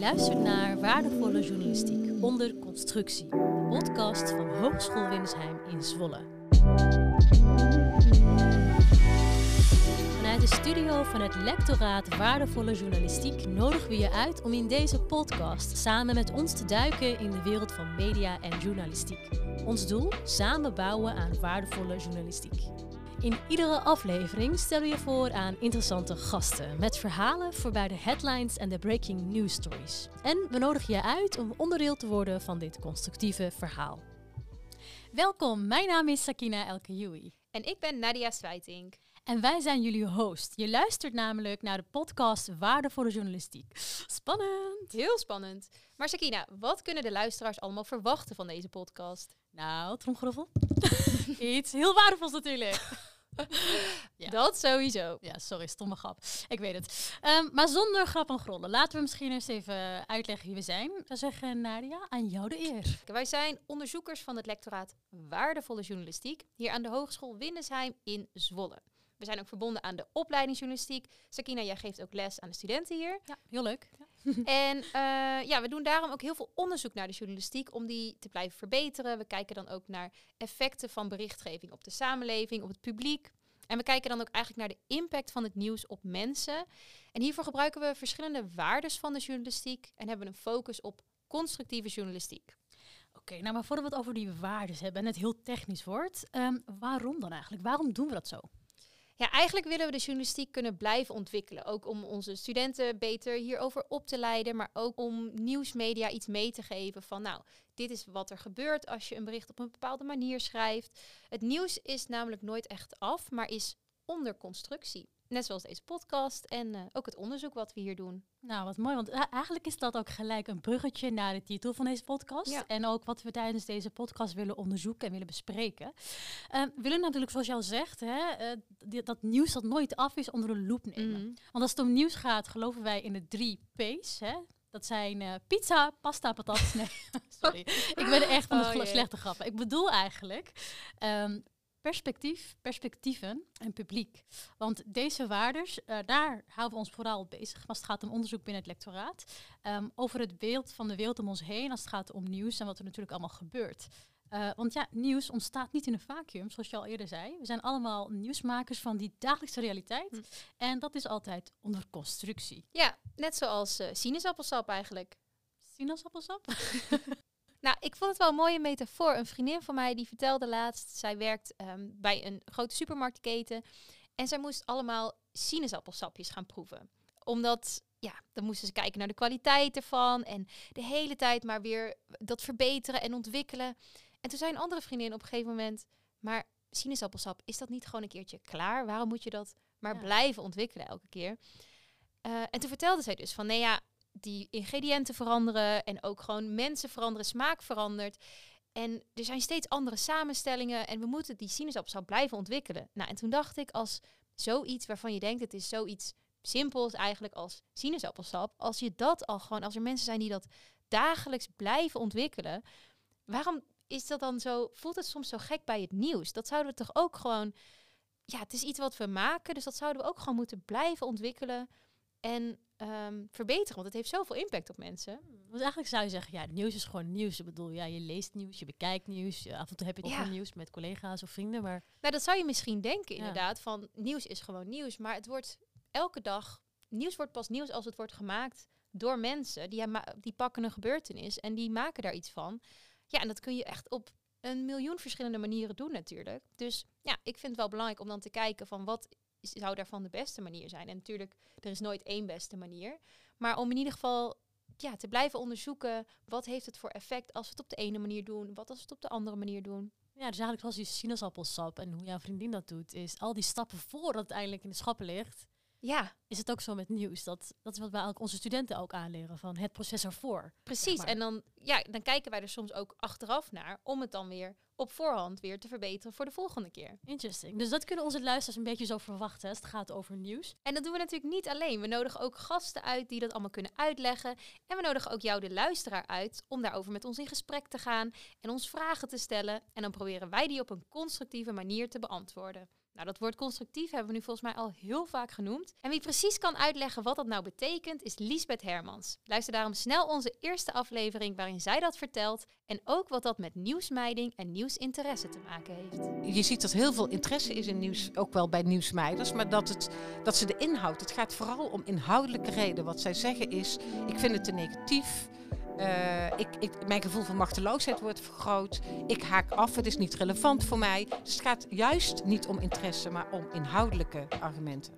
luistert naar Waardevolle Journalistiek onder constructie, de podcast van Hogeschool Windersheim in Zwolle. Vanuit de studio van het lectoraat Waardevolle Journalistiek nodigen we je uit om in deze podcast samen met ons te duiken in de wereld van media en journalistiek. Ons doel? Samen bouwen aan waardevolle journalistiek. In iedere aflevering stellen we je voor aan interessante gasten met verhalen voorbij de headlines en de breaking news stories. En we nodigen je uit om onderdeel te worden van dit constructieve verhaal. Welkom, mijn naam is Sakina Elkeyoui. En ik ben Nadia Swijtink. En wij zijn jullie host. Je luistert namelijk naar de podcast Waardevolle Journalistiek. Spannend! Heel spannend. Maar Sakina, wat kunnen de luisteraars allemaal verwachten van deze podcast? Nou, tromgeroffel. Iets heel waardevols natuurlijk. Ja. Dat sowieso. Ja, sorry, stomme grap. Ik weet het. Ehm, maar zonder grap en grollen. Laten we misschien eens even uitleggen wie we zijn. Ik zou zeggen, Nadia, aan jou de eer. Wij zijn onderzoekers van het lectoraat Waardevolle Journalistiek hier aan de Hogeschool Windesheim in Zwolle. We zijn ook verbonden aan de opleiding journalistiek. Sakina, jij geeft ook les aan de studenten hier. Ja, heel leuk. Ja. en uh, ja, we doen daarom ook heel veel onderzoek naar de journalistiek om die te blijven verbeteren. We kijken dan ook naar effecten van berichtgeving op de samenleving, op het publiek. En we kijken dan ook eigenlijk naar de impact van het nieuws op mensen. En hiervoor gebruiken we verschillende waardes van de journalistiek en hebben een focus op constructieve journalistiek. Oké, nou maar voordat we het over die waardes hebben en het heel technisch wordt, um, waarom dan eigenlijk? Waarom doen we dat zo? Ja, eigenlijk willen we de journalistiek kunnen blijven ontwikkelen. Ook om onze studenten beter hierover op te leiden, maar ook om nieuwsmedia iets mee te geven van nou, dit is wat er gebeurt als je een bericht op een bepaalde manier schrijft. Het nieuws is namelijk nooit echt af, maar is onder constructie. Net zoals deze podcast en uh, ook het onderzoek wat we hier doen. Nou, wat mooi, want eigenlijk is dat ook gelijk een bruggetje naar de titel van deze podcast. Ja. En ook wat we tijdens deze podcast willen onderzoeken en willen bespreken. Uh, we willen natuurlijk, zoals je al zegt, hè, uh, dat nieuws dat nooit af is onder de loep nemen. Mm. Want als het om nieuws gaat, geloven wij in de drie P's. Hè? Dat zijn uh, pizza, pasta, patat. Nee, sorry. ik ben echt van de oh, slechte grappen. Ik bedoel eigenlijk um, perspectief, perspectieven en publiek. Want deze waardes, uh, daar houden we ons vooral bezig. Als het gaat om onderzoek binnen het lectoraat. Um, over het beeld van de wereld om ons heen. Als het gaat om nieuws en wat er natuurlijk allemaal gebeurt. Uh, want ja, nieuws ontstaat niet in een vacuüm, zoals je al eerder zei. We zijn allemaal nieuwsmakers van die dagelijkse realiteit. Hm. En dat is altijd onder constructie. Ja, net zoals uh, sinaasappelsap eigenlijk. Sinaasappelsap? Nou, ik vond het wel een mooie metafoor. Een vriendin van mij die vertelde laatst, zij werkt um, bij een grote supermarktketen. En zij moest allemaal sinaasappelsapjes gaan proeven. Omdat, ja, dan moesten ze kijken naar de kwaliteit ervan. En de hele tijd maar weer dat verbeteren en ontwikkelen. En toen zei een andere vriendin op een gegeven moment, maar sinaasappelsap, is dat niet gewoon een keertje klaar? Waarom moet je dat maar ja. blijven ontwikkelen elke keer? Uh, en toen vertelde zij dus van, nee ja, die ingrediënten veranderen en ook gewoon mensen veranderen, smaak verandert. En er zijn steeds andere samenstellingen en we moeten die sinaasappelsap blijven ontwikkelen. Nou, en toen dacht ik, als zoiets waarvan je denkt, het is zoiets simpels eigenlijk als sinaasappelsap, als je dat al gewoon, als er mensen zijn die dat dagelijks blijven ontwikkelen, waarom is dat dan zo, voelt het soms zo gek bij het nieuws? Dat zouden we toch ook gewoon, ja, het is iets wat we maken, dus dat zouden we ook gewoon moeten blijven ontwikkelen. En um, verbeteren. Want het heeft zoveel impact op mensen. Want eigenlijk zou je zeggen, ja, nieuws is gewoon nieuws. Ik bedoel, ja, je leest nieuws, je bekijkt nieuws. Af en toe heb je ja. nieuws met collega's of vrienden. Maar... Nou, dat zou je misschien denken inderdaad. Van nieuws is gewoon nieuws. Maar het wordt elke dag... Nieuws wordt pas nieuws als het wordt gemaakt door mensen. Die, die pakken een gebeurtenis en die maken daar iets van. Ja, en dat kun je echt op een miljoen verschillende manieren doen natuurlijk. Dus ja, ik vind het wel belangrijk om dan te kijken van wat zou daarvan de beste manier zijn. En natuurlijk, er is nooit één beste manier. Maar om in ieder geval ja, te blijven onderzoeken, wat heeft het voor effect als we het op de ene manier doen, wat als we het op de andere manier doen. Ja, dus eigenlijk zoals die sinaasappelsap en hoe jouw vriendin dat doet, is al die stappen voordat het eigenlijk in de schappen ligt, ja. Is het ook zo met nieuws? Dat, dat is wat wij ook onze studenten ook aanleren van het proces ervoor. Precies. Zeg maar. En dan, ja, dan kijken wij er soms ook achteraf naar om het dan weer op voorhand weer te verbeteren voor de volgende keer. Interesting. Dus dat kunnen onze luisteraars een beetje zo verwachten als het gaat over nieuws. En dat doen we natuurlijk niet alleen. We nodigen ook gasten uit die dat allemaal kunnen uitleggen. En we nodigen ook jou, de luisteraar, uit om daarover met ons in gesprek te gaan en ons vragen te stellen. En dan proberen wij die op een constructieve manier te beantwoorden. Nou, dat woord constructief hebben we nu volgens mij al heel vaak genoemd. En wie precies kan uitleggen wat dat nou betekent, is Liesbeth Hermans. Luister daarom snel onze eerste aflevering waarin zij dat vertelt en ook wat dat met nieuwsmeiding en nieuwsinteresse te maken heeft. Je ziet dat heel veel interesse is in nieuws, ook wel bij nieuwsmeiders, maar dat, het, dat ze de inhoud, het gaat vooral om inhoudelijke reden. Wat zij zeggen is, ik vind het te negatief. Uh, ik, ik, mijn gevoel van machteloosheid wordt vergroot. Ik haak af, het is niet relevant voor mij. Dus het gaat juist niet om interesse, maar om inhoudelijke argumenten.